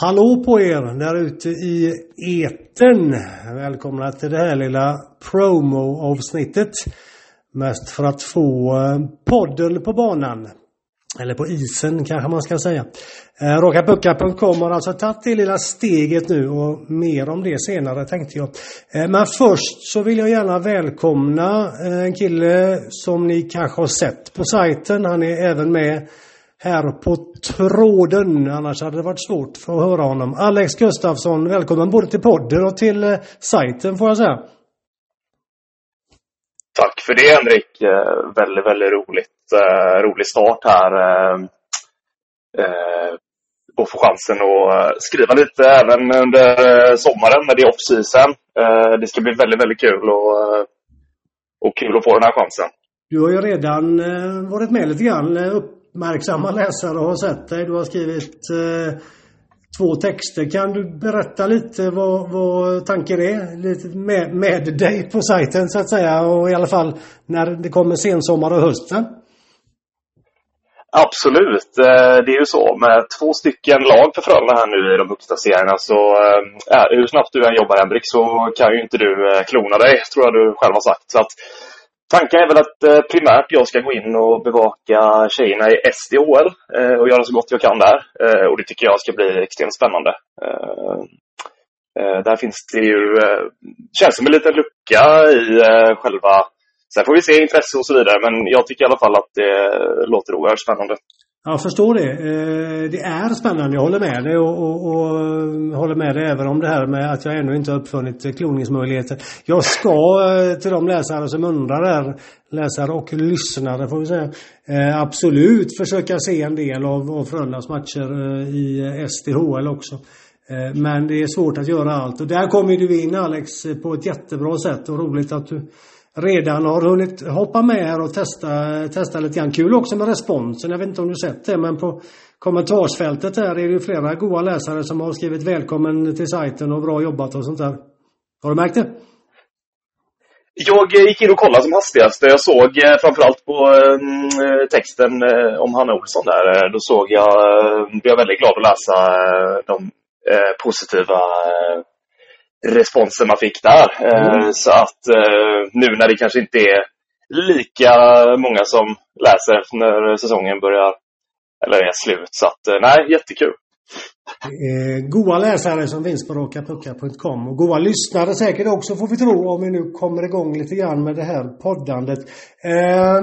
Hallå på er där ute i eten. Välkomna till det här lilla promo-avsnittet. Mest för att få eh, podden på banan. Eller på isen kanske man ska säga. Eh, rakapucka.com har alltså tagit det lilla steget nu och mer om det senare tänkte jag. Eh, men först så vill jag gärna välkomna en kille som ni kanske har sett på sajten. Han är även med här på tråden. Annars hade det varit svårt för att höra honom. Alex Gustafsson, välkommen både till podden och till eh, sajten får jag säga. Tack för det Henrik. Eh, väldigt, väldigt roligt. Eh, rolig start här. Och få chansen att skriva lite även under sommaren när det är off-season. Det ska bli väldigt, väldigt kul och, och kul att få den här chansen. Du har ju redan varit med lite grann uppmärksamma läsare har sett dig. Du har skrivit eh, två texter. Kan du berätta lite vad, vad tanken är lite med, med dig på sajten så att säga och i alla fall när det kommer sensommar och hösten? Absolut. Eh, det är ju så med två stycken lag för Frölunda här nu i de högsta serierna så äh, hur snabbt du än jobbar Henrik så kan ju inte du eh, klona dig, tror jag du själv har sagt. Så att Tanken är väl att eh, primärt jag ska gå in och bevaka tjejerna i SDHL eh, och göra så gott jag kan där. Eh, och det tycker jag ska bli extremt spännande. Där finns det ju, känns som en liten lucka i själva Sen får vi se intresse och så vidare, men jag tycker i alla fall att det låter oerhört spännande. Jag förstår det. Eh, det är spännande, jag håller med dig och, och, och, eh, håller med dig även om det här med att jag ännu inte har uppfunnit eh, kloningsmöjligheter. Jag ska till de läsare som undrar där, läsare och lyssnare får vi säga, absolut försöka se en del av, av Frölundas matcher i SDHL också. Men det är svårt att göra allt och där kommer du in Alex på ett jättebra sätt och roligt att du redan har hunnit hoppa med här och testa, testa lite grann. Kul också med responsen. Jag vet inte om du sett det men på kommentarsfältet där är det flera goa läsare som har skrivit välkommen till sajten och bra jobbat och sånt där. Har du märkt det? Jag gick in och kollade som hastigast. Jag såg eh, framförallt på eh, texten eh, om Hanna Olsson där. Då såg jag, blev jag väldigt glad att läsa de positiva responsen man fick där. Eh, mm. Så att eh, nu när det kanske inte är lika många som läser när säsongen börjar, eller är slut. Så att eh, nej, jättekul. Eh, goa läsare som finns på rockapucka.com och goa lyssnare säkert också får vi tro om vi nu kommer igång lite grann med det här poddandet. Eh,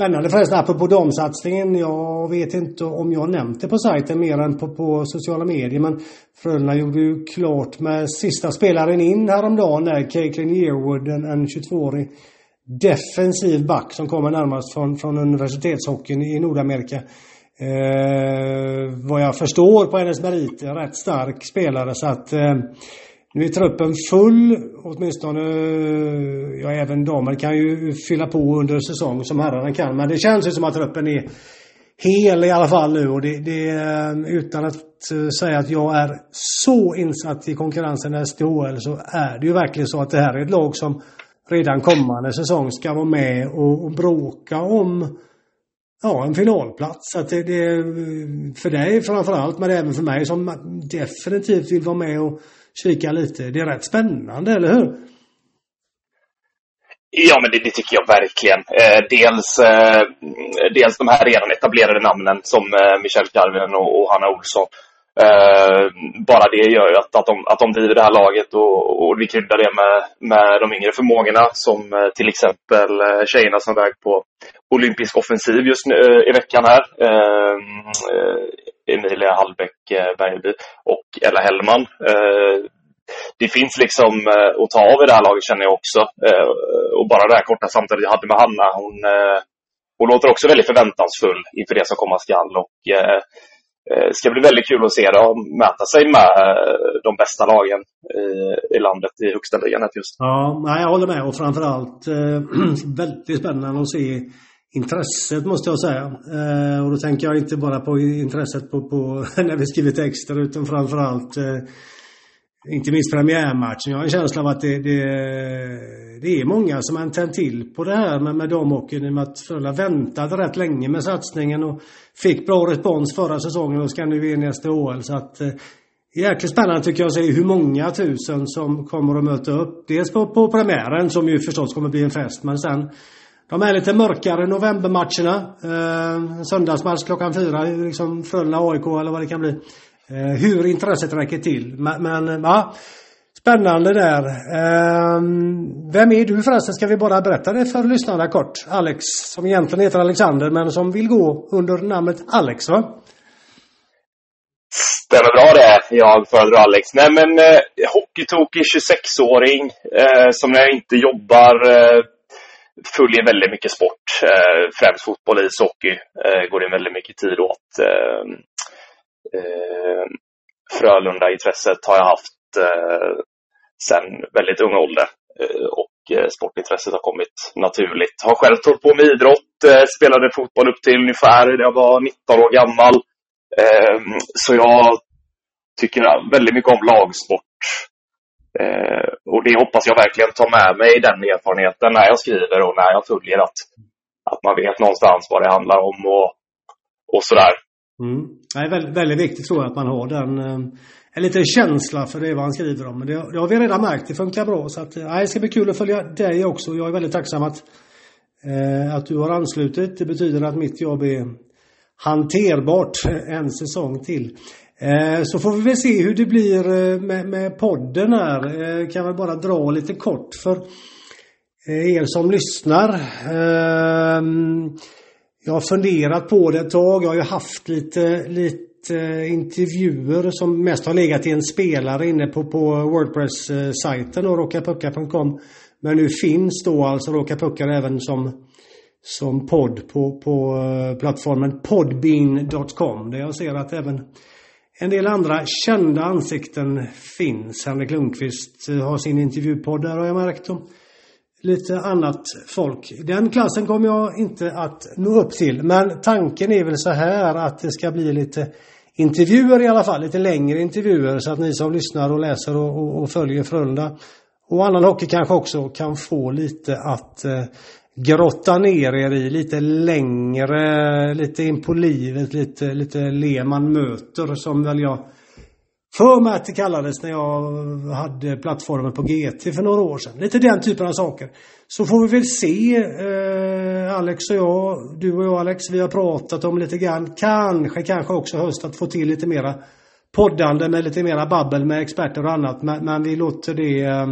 Spännande förresten, apropå damsatsningen. Jag vet inte om jag nämnt det på sajten mer än på, på sociala medier. Men Frölunda gjorde ju klart med sista spelaren in häromdagen där, Caitlin Yearwood, en, en 22-årig defensiv back som kommer närmast från, från universitetshockeyn i Nordamerika. Eh, vad jag förstår på hennes meriter, rätt stark spelare så att eh, nu är truppen full, åtminstone, ja även damer kan ju fylla på under säsong som herrarna kan. Men det känns ju som att truppen är hel i alla fall nu och det, det eh, utan att eh, säga att jag är så insatt i konkurrensen i SDHL så är det ju verkligen så att det här är ett lag som redan kommande säsong ska vara med och, och bråka om ja, en finalplats. Så att det, det, för dig framförallt men även för mig som definitivt vill vara med och kika lite. Det är rätt spännande, eller hur? Ja, men det, det tycker jag verkligen. Eh, dels, eh, dels de här redan etablerade namnen som eh, Michel Carven och, och, Hanna Olsson. Eh, bara det gör ju att, att, de, att de driver det här laget och, och vi kryddar det med, med de yngre förmågorna som eh, till exempel eh, tjejerna som är väg på olympisk offensiv just nu eh, i veckan här. Ehm, eh, Emilia Hallbäck eh, Bergby och Ella Hellman. Det finns liksom att ta av i det här laget känner jag också. Och bara det här korta samtalet jag hade med Hanna, hon, hon låter också väldigt förväntansfull inför det som komma skall. Och, det ska bli väldigt kul att se dem mäta sig med de bästa lagen i, i landet i högsta ligan just. Ja, nej, jag håller med och framförallt eh, väldigt spännande att se intresset måste jag säga. Eh, och då tänker jag inte bara på intresset på, på när vi skriver texter utan framförallt eh, inte minst premiärmatchen. Jag har en känsla av att det, det, det är många som har tänt till på det här med, med damhockeyn i och med att Frölunda väntade rätt länge med satsningen och fick bra respons förra säsongen och ska nu in i SDHL. Så att eh, jäkligt spännande tycker jag att se hur många tusen som kommer att möta upp. Dels på, på premiären som ju förstås kommer att bli en fest men sen de är lite mörkare novembermatcherna. Eh, söndagsmatch klockan fyra, liksom Frölunda-AIK eller vad det kan bli. Eh, hur intresset räcker till. Men, men ja, spännande där. Eh, vem är du förresten? Ska vi bara berätta det för lyssnarna kort? Alex, som egentligen heter Alexander men som vill gå under namnet Alex va? Stämmer bra det. Jag föredrar Alex. Nej men eh, hockeytokig 26-åring eh, som när jag inte jobbar eh, följer väldigt mycket sport. Eh, främst fotboll, ishockey. Eh, går det väldigt mycket tid åt. Eh, eh, Frölunda-intresset har jag haft eh, sedan väldigt ung ålder. Eh, och eh, sportintresset har kommit naturligt. Har själv hållit på med idrott. Eh, spelade fotboll upp till ungefär när jag var 19 år gammal. Ehm, så jag tycker väldigt mycket om lagsport. Eh, och det hoppas jag verkligen tar med mig den erfarenheten när jag skriver och när jag följer att, att man vet någonstans vad det handlar om och, och sådär. Mm. Det är väldigt, väldigt viktigt tror jag att man har den eh, en liten känsla för det vad han skriver om. Men det, det har vi redan märkt, det funkar bra. Så att, eh, det ska bli kul att följa dig också. Jag är väldigt tacksam att, eh, att du har anslutit. Det betyder att mitt jobb är hanterbart en säsong till. Eh, så får vi väl se hur det blir eh, med, med podden här. Eh, kan väl bara dra lite kort för er som lyssnar. Ehm, jag har funderat på det ett tag. Jag har ju haft lite, lite intervjuer som mest har legat i en spelare inne på, på Wordpress-sajten och rockapucka.com. Men nu finns då alltså Rockapuckar även som, som podd på, på plattformen podbean.com där jag ser att även en del andra kända ansikten finns. Henrik Lundqvist har sin intervjupodd där har jag märkt. Och lite annat folk. Den klassen kommer jag inte att nå upp till. Men tanken är väl så här att det ska bli lite intervjuer i alla fall. Lite längre intervjuer så att ni som lyssnar och läser och, och, och följer Frölunda och annan hockey kanske också kan få lite att eh, grotta ner er i lite längre, lite in på livet, lite, lite Lehmann möter som väl jag för mig att det kallades när jag hade plattformen på GT för några år sedan. Lite den typen av saker. Så får vi väl se, eh, Alex och jag, du och jag Alex, vi har pratat om lite grann, kanske, kanske också höst att få till lite mera poddande med lite mera babbel med experter och annat. Men, men vi låter det eh,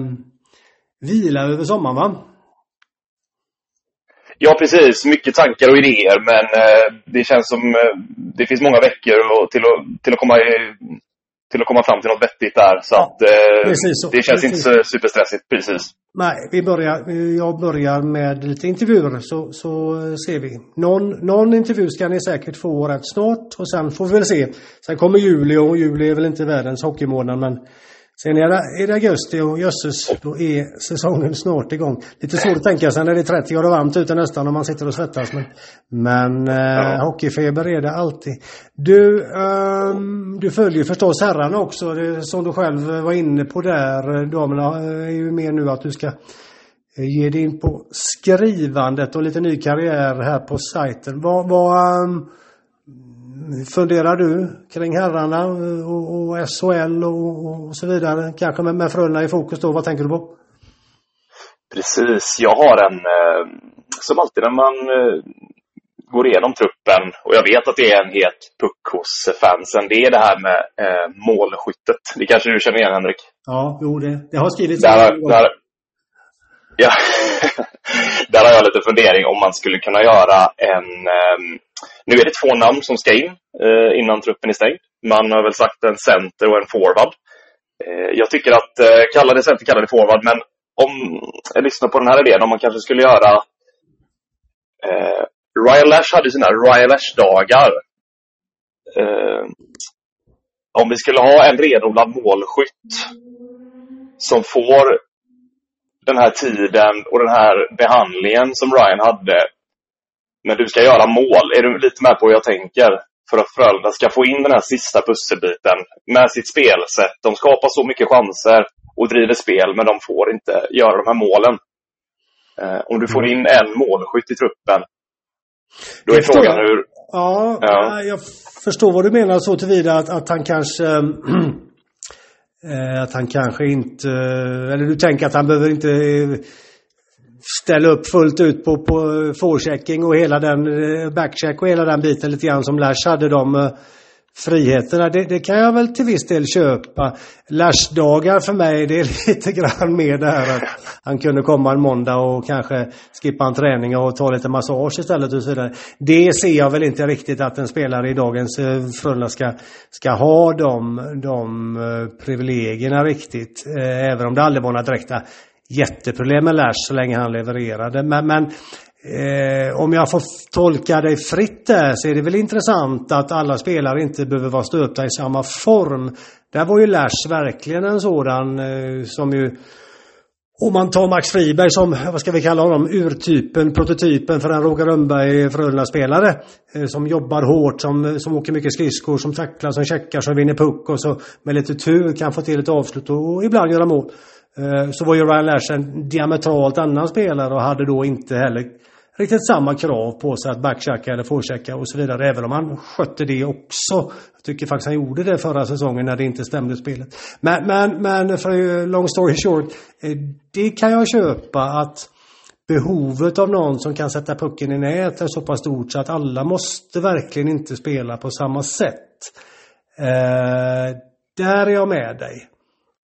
vila över sommaren va? Ja, precis. Mycket tankar och idéer, men eh, det känns som eh, det finns många veckor och, till, att, till, att komma till att komma fram till något vettigt där. Så att eh, så. det känns precis. inte superstressigt. Precis. Nej, vi börjar, jag börjar med lite intervjuer så, så ser vi. Någon, någon intervju ska ni säkert få rätt snart och sen får vi väl se. Sen kommer juli och juli är väl inte världens hockeymånad men Sen är det, är det augusti och jösses, då är säsongen snart igång. Lite svårt att tänka sig när det är 30 grader varmt ute nästan om man sitter och svettas. Men, men eh, ja. hockeyfeber är det alltid. Du, um, du följer förstås herrarna också. Det, som du själv var inne på där. Damerna är ju mer nu att du ska eh, ge dig in på skrivandet och lite ny karriär här på sajten. Vad, vad um, funderar du kring herrarna och, och SHL och, och, så vidare? Kanske med, med Frölunda i fokus då. Vad tänker du på? Precis. Jag har en, eh, som alltid när man eh, går igenom truppen och jag vet att det är en het puck hos fansen. Det är det här med eh, målskyttet. Det kanske du känner igen Henrik? Ja, jo det, det har skrivits. Där, där, ja, där har jag lite fundering om man skulle kunna göra en Um, nu är det två namn som ska in uh, innan truppen är stängd. Man har väl sagt en center och en forward. Uh, jag tycker att, uh, kalla det center, kalla det forward, men om jag lyssnar på den här idén, om man kanske skulle göra Uh, Ryan Lash hade sina Ryan Lash-dagar. Om vi skulle ha en renodlad målskytt som får den här tiden och den här behandlingen som Ryan hade men du ska göra mål. Är du lite med på hur jag tänker? För att Frölunda ska få in den här sista pusselbiten med sitt spelsätt. De skapar så mycket chanser och driver spel, men de får inte göra de här målen. Eh, om du får mm. in en målskytt i truppen, då är frågan hur... Ja, ja, jag förstår vad du menar så tillvida att, att han kanske Eh, att han kanske inte... Eh, eller du tänker att han behöver inte eh, ställa upp fullt ut på, på forechecking och hela den backcheck och hela den biten lite grann som Lash hade de friheterna, det, det, kan jag väl till viss del köpa. Lashdagar för mig, det är lite grann mer det här att han kunde komma en måndag och kanske skippa en träning och ta lite massage istället och så vidare. Det ser jag väl inte riktigt att en spelare i dagens eh, Frölunda ska, ska ha de, de eh, privilegierna riktigt. Eh, även om det aldrig var några direkta jätteproblem med Lash så länge han levererade. Men, men Eh, om jag får tolka dig fritt där så är det väl intressant att alla spelare inte behöver vara stöpta i samma form. Där var ju Lars verkligen en sådan eh, som ju om man tar Max Friberg som, vad ska vi kalla honom, urtypen, prototypen för en Roger Rönnberg Frölunda-spelare. Eh, som jobbar hårt, som, eh, som åker mycket skridskor, som tacklar, som checkar, som vinner puck och så med lite tur kan få till ett avslut och, och ibland göra mål. Eh, så var ju Ryan Lash en diametralt annan spelare och hade då inte heller riktigt samma krav på sig att backchecka eller forechecka och så vidare. Även om han skötte det också. Jag tycker faktiskt han gjorde det förra säsongen när det inte stämde spelet. Men, men, men för eh, long story short. Eh, det kan jag köpa att behovet av någon som kan sätta pucken i nät är så pass stort så att alla måste verkligen inte spela på samma sätt. Eh, där är jag med dig.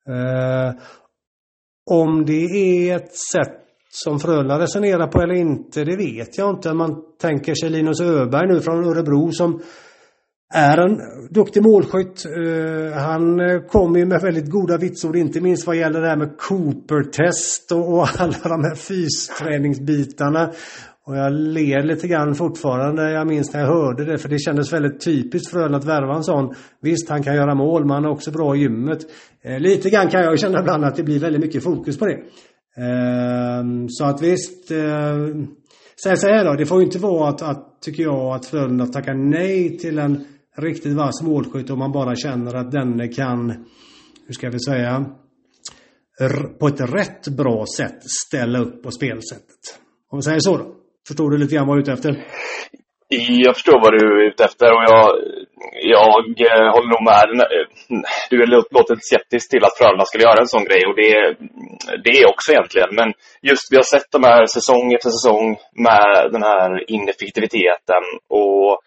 Eh, om det är ett sätt som Frölunda resonerar på eller inte, det vet jag inte. Man tänker sig Linus Öberg nu från Örebro som är en duktig målskytt. Eh, han eh, kommer ju med väldigt goda vitsord, inte minst vad gäller det här med Cooper-test och, alla de här fysträningsbitarna. Och jag ler lite grann fortfarande. Jag minns när jag hörde det för det kändes väldigt typiskt Frölunda att värva en sån. Visst, han kan göra mål, men han är också bra i gymmet. Eh, lite grann kan jag känna ibland att det blir väldigt mycket fokus på det. Ehm, så att visst. Eh, säg så här då, det får ju inte vara att, att tycker jag, att Frölunda tackar nej till en riktigt vass målskytt om man bara känner att denne kan, hur ska vi säga, på ett rätt bra sätt ställa upp på spelsättet. Om vi säger så då. Förstår du lite grann vad jag är ute efter? Jag förstår vad du är ute efter och jag, jag eh, håller nog med. Eh, du låter skeptisk till att Frölunda skulle göra en sån grej och det, det är också egentligen. Men just vi har sett de här säsong efter säsong med den här ineffektiviteten och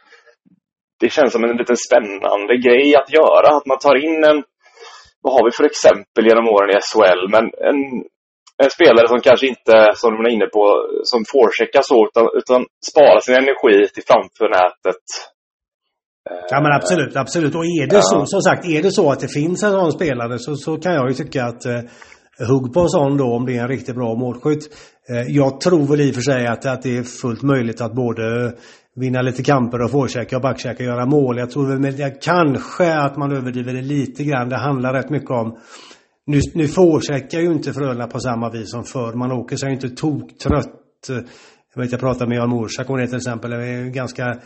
det känns som en lite spännande grej att göra. Att man tar in en, vad har vi för exempel genom åren i SHL, men en en spelare som kanske inte, som du var inne på, som forecheckar så, utan, utan sparar sin energi till framför nätet. Ja men absolut, absolut. Och är det ja. så, som sagt, är det så att det finns en sån spelare så, så kan jag ju tycka att eh, hugg på en sån då om det är en riktigt bra målskytt. Eh, jag tror väl i och för sig att, att det är fullt möjligt att både vinna lite kamper och forechecka och backchecka och göra mål. Jag tror väl kanske att man överdriver det lite grann. Det handlar rätt mycket om nu, nu forecheckar ju inte Frölunda på samma vis som förr. Man åker sig inte toktrött. Jag vet jag pratade med Jan Morsak om det till exempel. Det är ju ganska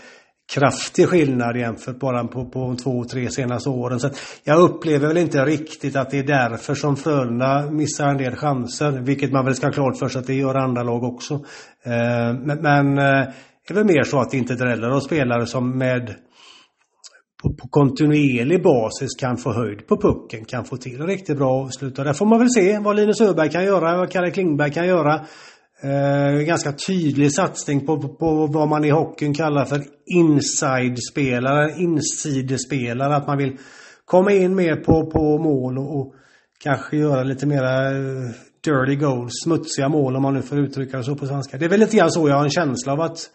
kraftig skillnad jämfört bara på, på två, tre senaste åren. Så jag upplever väl inte riktigt att det är därför som Frölunda missar en del chanser. Vilket man väl ska ha klart för sig att det gör andra lag också. Eh, men, men eh, det är väl mer så att det inte dräller av spelare som med på, på kontinuerlig basis kan få höjd på pucken, kan få till riktigt bra avslut. Där får man väl se vad Linus Öberg kan göra, vad Kalle Klingberg kan göra. Eh, ganska tydlig satsning på, på, på, vad man i hockeyn kallar för inside-spelare, insidespelare. Att man vill komma in mer på, på mål och, och kanske göra lite mera eh, dirty goals, smutsiga mål om man nu får uttrycka det så på svenska. Det är väl lite grann så jag har en känsla av att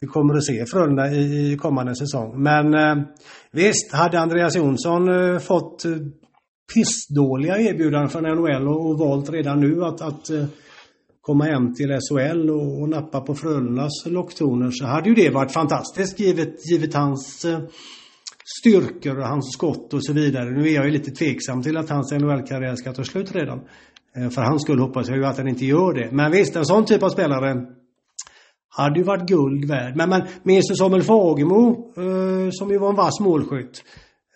vi kommer att se Frölunda i, i kommande säsong. Men eh, visst, hade Andreas Jonsson eh, fått eh, pissdåliga erbjudanden från NHL och, och valt redan nu att, att eh, komma hem till SHL och, och nappa på Frölundas locktoner så hade ju det varit fantastiskt givet, givet hans eh, styrkor och hans skott och så vidare. Nu är jag ju lite tveksam till att hans NHL-karriär ska ta slut redan. Eh, för hans skull hoppas jag ju att den inte gör det. Men visst, en sån typ av spelare hade ju varit guld värd. Men, men minns du Samuel Fagemo eh, som ju var en vass målskytt?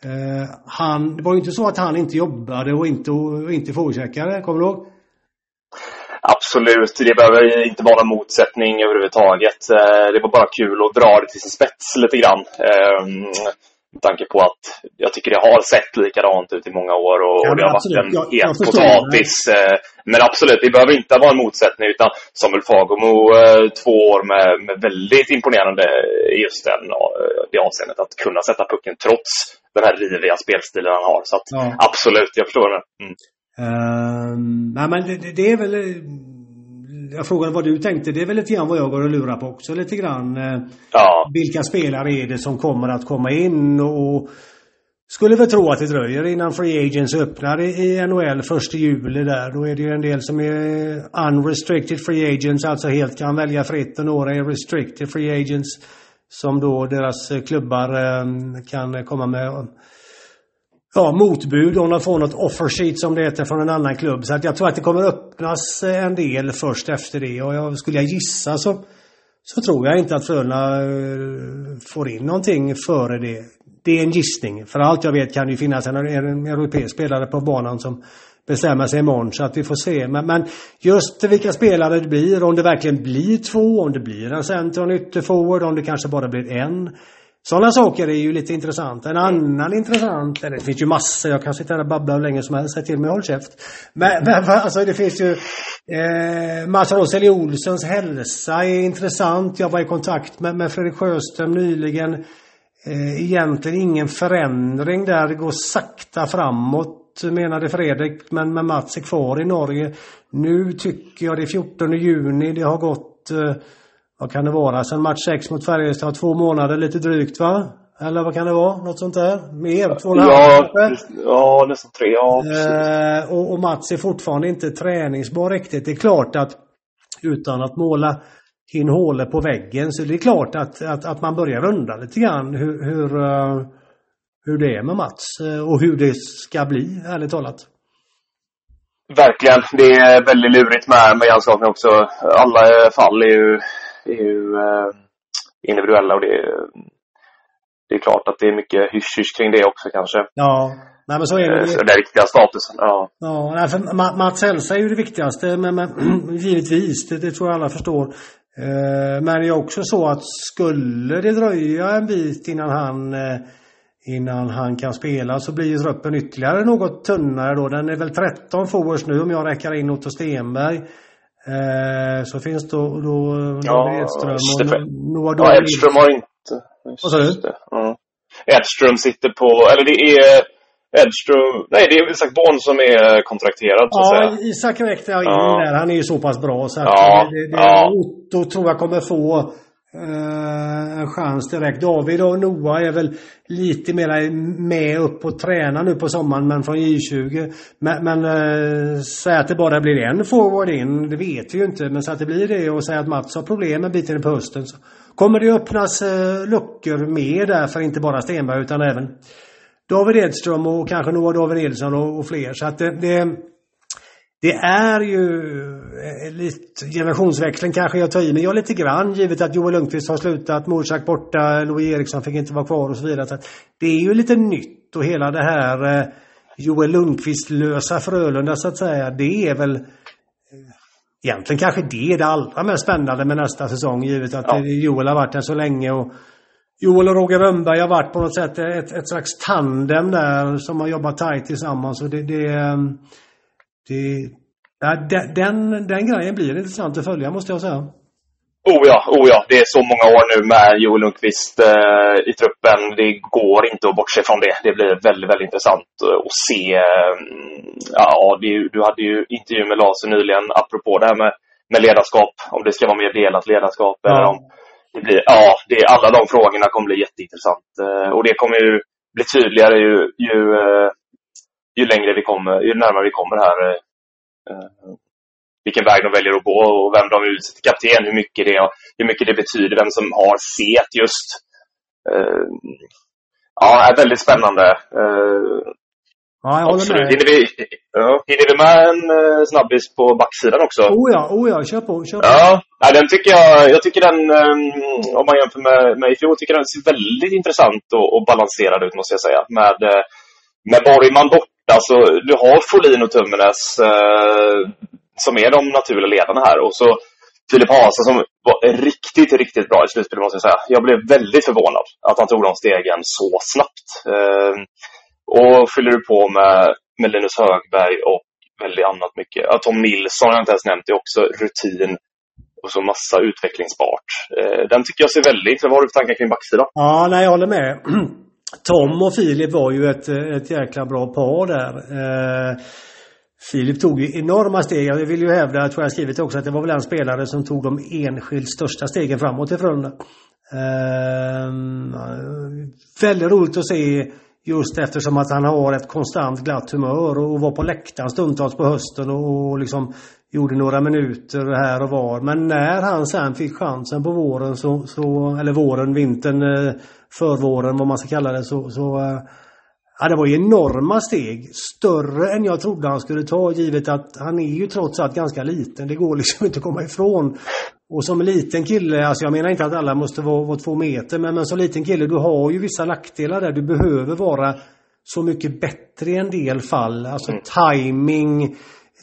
Eh, han, det var ju inte så att han inte jobbade och inte, och inte forecheckade, kommer du ihåg? Absolut, det behöver inte vara någon motsättning överhuvudtaget. Eh, det var bara kul att dra det till sin spets lite grann. Eh, med tanke på att jag tycker det har sett likadant ut i många år och, Ja, det har absolut. varit en Jag- het jag potatis. eh, Men absolut, det behöver inte vara en motsättning utan Samuel Fagemo eh, två år med, med väldigt imponerande just den, eh, det avseendet. Att kunna sätta pucken trots den här riviga spelstilen han har. Så att, Ja. absolut, jag förstår det. Mm. Ehm, nej men det- det är väl... Jag frågade vad du tänkte. Det är väl lite grann vad jag går och lurar på också lite grann. Eh, Ja, vilka spelare är det som kommer att komma in och skulle väl tro att det dröjer innan Free Agents öppnar i NHL första juli där. Då är det ju en del som är unrestricted Free Agents, alltså helt kan välja fritt och några är restricted Free Agents. Som då deras klubbar eh, kan komma med ja, motbud om de får något offer sheet som det heter från en annan klubb. Så att jag tror att det kommer öppnas eh, en del först efter det. Och jag, skulle jag gissa så, så tror jag inte att Frölunda eh, får in någonting före det. Det är en gissning. För allt jag vet kan det ju finnas en, en europeisk spelare på banan som bestämmer sig imorgon så att vi får se. Men, men just vilka spelare det blir, om det verkligen blir två, om det blir en center och en ytterforward, om det kanske bara blir en. Sådana saker är ju lite intressant. En annan intressant, eller det finns ju massor, jag kan sitta här och babbla hur länge som helst, säg till mig håll käft. Men, men alltså det finns ju eh, Mats Roseli Olssons hälsa är intressant. Jag var i kontakt med, med Fredrik Sjöström nyligen. Eh, egentligen ingen förändring där, det går sakta framåt menade Fredrik, men, men Mats är kvar i Norge. Nu tycker jag det är 14 juni, det har gått eh, vad kan det vara? Sen match 6 mot Färjestad, två månader lite drygt va? Eller vad kan det vara? Något sånt där? Mer? Två och en halv ja, nästan tre. Ja. Eh, och, och Mats är fortfarande inte träningsbar riktigt. Det är klart att utan att måla in hålet på väggen så det är klart att, att, att man börjar undra lite grann hur, hur, eh, hur det är med Mats eh, och hur det ska bli, ärligt talat. Verkligen. Det är väldigt lurigt med, med hjärnskakning också. Alla fall är ju, är ju eh, individuella och det är, det är klart att det är mycket hysch-hysch kring det också kanske. Ja, nej men så är Eh, det. Så den riktiga statusen. Ja. Ja, för Ma- Mats hälsa är ju det viktigaste, men, men givetvis, det, det tror jag alla förstår. Eh, men det är också så att skulle det dröja en bit innan han eh, innan han kan spela så blir ju truppen ytterligare något tunnare då. Den är väl 13 forwards nu om jag räknar in Otto Stenberg. Eh, så finns då, då Ja, Edström och Noah ja, David. Edström har inte... Vad sa du? Det, Ja. Edström sitter på, eller det är Edström, nej det är Isak Born som är kontrakterad så att Ja, säga. Isak räknar jag in Ja. där. Han är ju så pass bra så att Ja, det, det, ja. Otto tror jag kommer få Eh, en chans direkt. David och Noah är väl lite mer med upp och tränar nu på sommaren men från J20. Men, men eh, äh, säga att det bara blir en forward in, det vet vi ju inte. Men så att det blir det och säga att Mats har problem en bit in på hösten så kommer det öppnas äh, luckor mer där för inte bara Stenberg utan även David Edström och kanske Noah David Nilsson och, och fler. Så att det, det det är ju lite generationsväxling kanske jag tar i, men jag lite grann givet att Joel Lundqvist har slutat, Morsak borta, Louis Eriksson fick inte vara kvar och så vidare. Så det är ju lite nytt och hela det här eh, Joel Lundqvist-lösa Frölunda så att säga, det är väl eh, egentligen kanske det är det allra mest spännande med nästa säsong givet att Ja. eh, Joel har varit där så länge och Joel och Roger Rönnberg har varit på något sätt ett, ett slags tandem där som har jobbat tajt tillsammans. Och det, det, ehm, det, ja, den, den, den grejen blir intressant att följa måste jag säga. Oh ja, oh ja, det är så många år nu med Joel Lundqvist eh, i truppen. Det går inte att bortse från det. Det blir väldigt, väldigt intressant eh, att se. Eh, ja, det, du hade ju intervju med Lasse nyligen apropå det här med, med ledarskap. Om det ska vara mer delat ledarskap eller om det blir, ja, det, alla de frågorna kommer bli jätteintressant. Eh, och det kommer ju bli tydligare ju, ju, ju längre vi kommer, ju närmare vi kommer här. Eh, vilken väg de väljer att gå och vem de utser till kapten, hur mycket det, hur mycket det betyder, vem som har set just. Eh, ja, är väldigt spännande. Eh, Ja, jag absolut. med. Hinner vi, ja, hinner vi med en eh, snabbis på backsidan också? Oh ja, oh ja, kör på, kör på. Ja, nej, den tycker jag, jag tycker den, um, om man jämför med, med i fjol, tycker den ser väldigt intressant och, och balanserad ut måste jag säga. Med, med Borgman borta, Alltså, du har Folin och Tummenes eh, som är de naturliga ledarna här. Och så Filip Hasa som var riktigt, riktigt bra i slutspelet måste jag säga. Jag blev väldigt förvånad att han tog de stegen så snabbt. Eh, och fyller du på med, med Linus Högberg och väldigt annat mycket. Ja, Tom Nilsson har jag inte ens nämnt, det är också rutin och så massa utvecklingsbart. Eh, den tycker jag ser väldigt... Vad har du för tankar kring backsidan? Ja, nej, jag håller med. Tom och Filip var ju ett, ett jäkla bra par där. Eh, Filip tog ju enorma steg. Jag vill ju hävda, tror jag skrivit också, att det var väl den spelare som tog de enskilt största stegen framåt i Frölunda. Eh, väldigt roligt att se just eftersom att han har ett konstant glatt humör och var på läktaren stundtals på hösten och liksom gjorde några minuter här och var. Men när han sen fick chansen på våren, så, så eller våren, vintern, eh, förvåren, vad man ska kalla det, så, så eh, Ja, det var ju enorma steg. Större än jag trodde han skulle ta givet att han är ju trots allt ganska liten. Det går liksom inte att komma ifrån. Och som liten kille, alltså jag menar inte att alla måste vara, vara två meter, men, men som liten kille, du har ju vissa nackdelar där. Du behöver vara så mycket bättre i en del fall. Alltså mm. timing,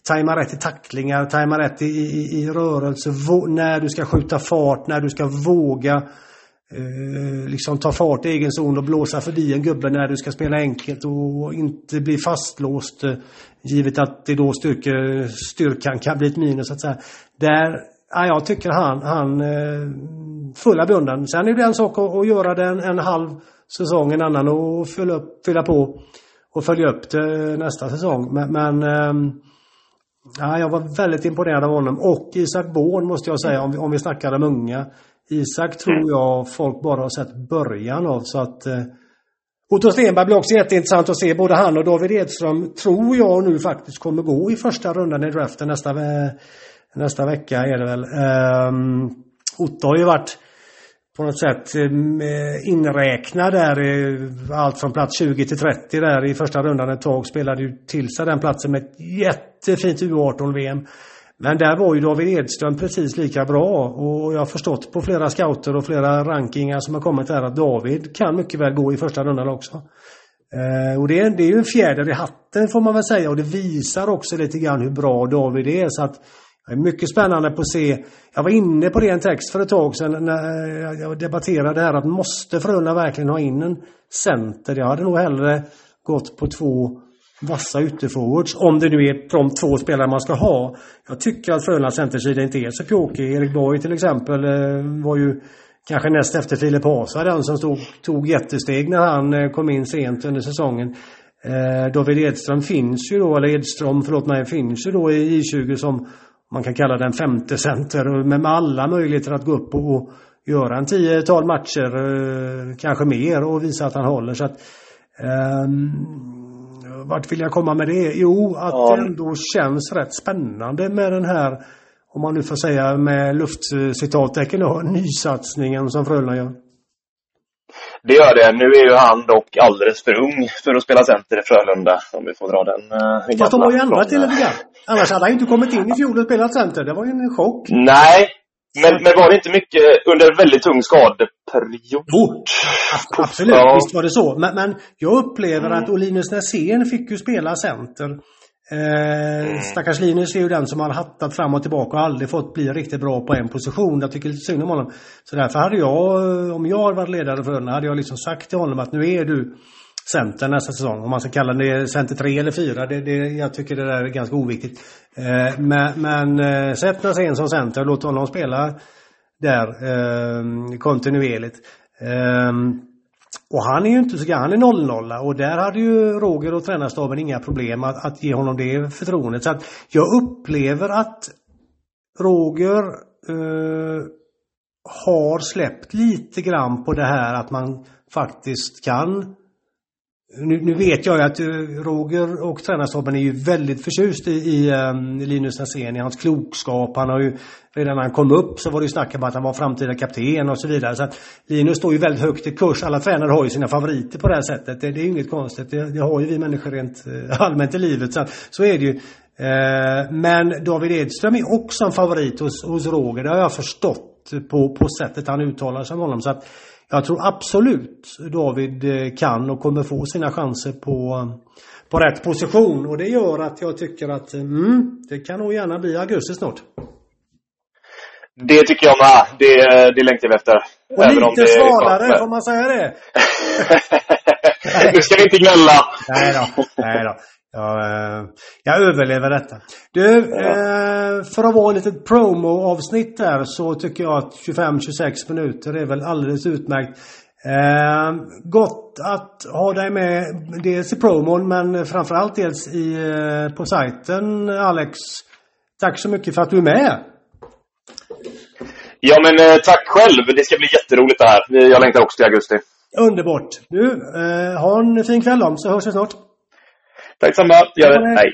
tajma rätt i tacklingar, tajma rätt i, i, i rörelse, när du ska skjuta fart, när du ska våga eh, liksom ta fart i egen zon och blåsa förbi en gubbe när du ska spela enkelt och inte bli fastlåst. Eh, givet att det då styrke, styrkan kan bli ett minus så att säga. Där, ja, jag tycker han, han eh, fulla beundran. Sen är det en sak att, att göra det en, en halv säsong, en annan och fylla, upp, fylla på och följa upp det nästa säsong. Men, men eh, ja, jag var väldigt imponerad av honom. Och Isak Born måste jag säga, om vi, om vi snackar om unga. Isak tror jag folk bara har sett början av så att eh, Otto Stenberg blir också jätteintressant att se. Både han och David Edström tror jag nu faktiskt kommer gå i första rundan i draften nästa, eh, nästa vecka är det väl. Um, Otto har ju varit på något sätt eh, inräknad där allt från plats 20 till 30 där i första rundan ett tag. Spelade ju till sig den platsen med ett jättefint U18-VM. Men där var ju David Edström precis lika bra och jag har förstått på flera scouter och flera rankingar som har kommit där att David kan mycket väl gå i första rundan också. Eh, och det är, det är ju en fjäder i hatten får man väl säga och det visar också lite grann hur bra David är så att det är mycket spännande på att se. Jag var inne på det i en text för ett tag sedan när eh, jag debatterade här att måste Frölunda verkligen ha in en center? Jag hade nog hellre gått på två vassa ytterforwards. Om det nu är de två spelare man ska ha. Jag tycker att Frölundas centersida inte är så pjåkig. Erik Borg till exempel eh, var ju kanske näst efter Filip Hasa den som stod, tog jättesteg när han eh, kom in sent under säsongen. Eh, David Edström finns ju då, eller Edström, förlåt mig, finns ju då i I20 som man kan kalla den femte center med alla möjligheter att gå upp och göra en tiotal matcher, eh, kanske mer och visa att han håller. Så att, um, vart vill jag komma med det? Jo, att ja. det ändå känns rätt spännande med den här, om man nu får säga med luftcitattecken nysatsningen som Frölunda gör. Det gör det. Nu är ju han dock alldeles för ung för att spela center i Frölunda. Om vi får dra den Fast de har ju ändrat till lite grann. Annars hade han inte kommit in i fjol och spelat center. Det var ju en chock. Nej, men, men var det inte mycket under en väldigt tung skadeperiod? Jo, absolut. Ja. Visst var det så. Men, men jag upplever mm. att Olinus Näsén fick ju spela center. Eh, mm. Stackars Linus är ju den som har hattat fram och tillbaka och aldrig fått bli riktigt bra på en position. Jag tycker lite synd om honom. Så därför hade jag, om jag hade varit ledare för den, hade jag liksom sagt till honom att nu är du center nästa säsong. Om man ska kalla det center 3 eller 4. Det, det, jag tycker det där är ganska oviktigt. Eh, men men eh, sätt Näsén som center och låt honom spela där eh, kontinuerligt. Eh, och han är ju inte så gammal, han är 00 och där hade ju Roger och tränarstaben inga problem att, att ge honom det förtroendet. Så att jag upplever att Roger eh, har släppt lite grann på det här att man faktiskt kan nu, nu, vet jag ju att eh, Roger och tränarstaben är ju väldigt förtjust i, i um, Linus Näsén, i hans klokskap. Han har ju, redan när han kom upp så var det ju snack om att han var framtida kapten och så vidare. Så att Linus står ju väldigt högt i kurs. Alla tränare har ju sina favoriter på det här sättet. Det, det är ju inget konstigt. Det, det, har ju vi människor rent eh, allmänt i livet. Så, så är det ju. Uh, men David Edström är också en favorit hos, hos Roger. Det har jag förstått på, på sättet han uttalar sig om honom. Så att, jag tror absolut David eh, kan och kommer få sina chanser på, på rätt position och det gör att jag tycker att mm, det kan nog gärna bli augusti snart. Det tycker jag med. Det, det längtar vi efter. Och Även lite det svalare, får man säga det? nu ska vi inte gnälla. Nej då. Nej då. Jag, eh, jag överlever detta. Du, ja. eh, för att vara ett litet promo-avsnitt där så tycker jag att 25-26 minuter är väl alldeles utmärkt. Eh, gott att ha dig med dels i promon men framförallt dels i, på sajten Alex. Tack så mycket för att du är med. Ja men tack själv. Det ska bli jätteroligt det här. Jag längtar också till augusti. Underbart. Du, eh, ha en fin kväll då, så hörs vi snart. Tack samma. Gör det. Hej.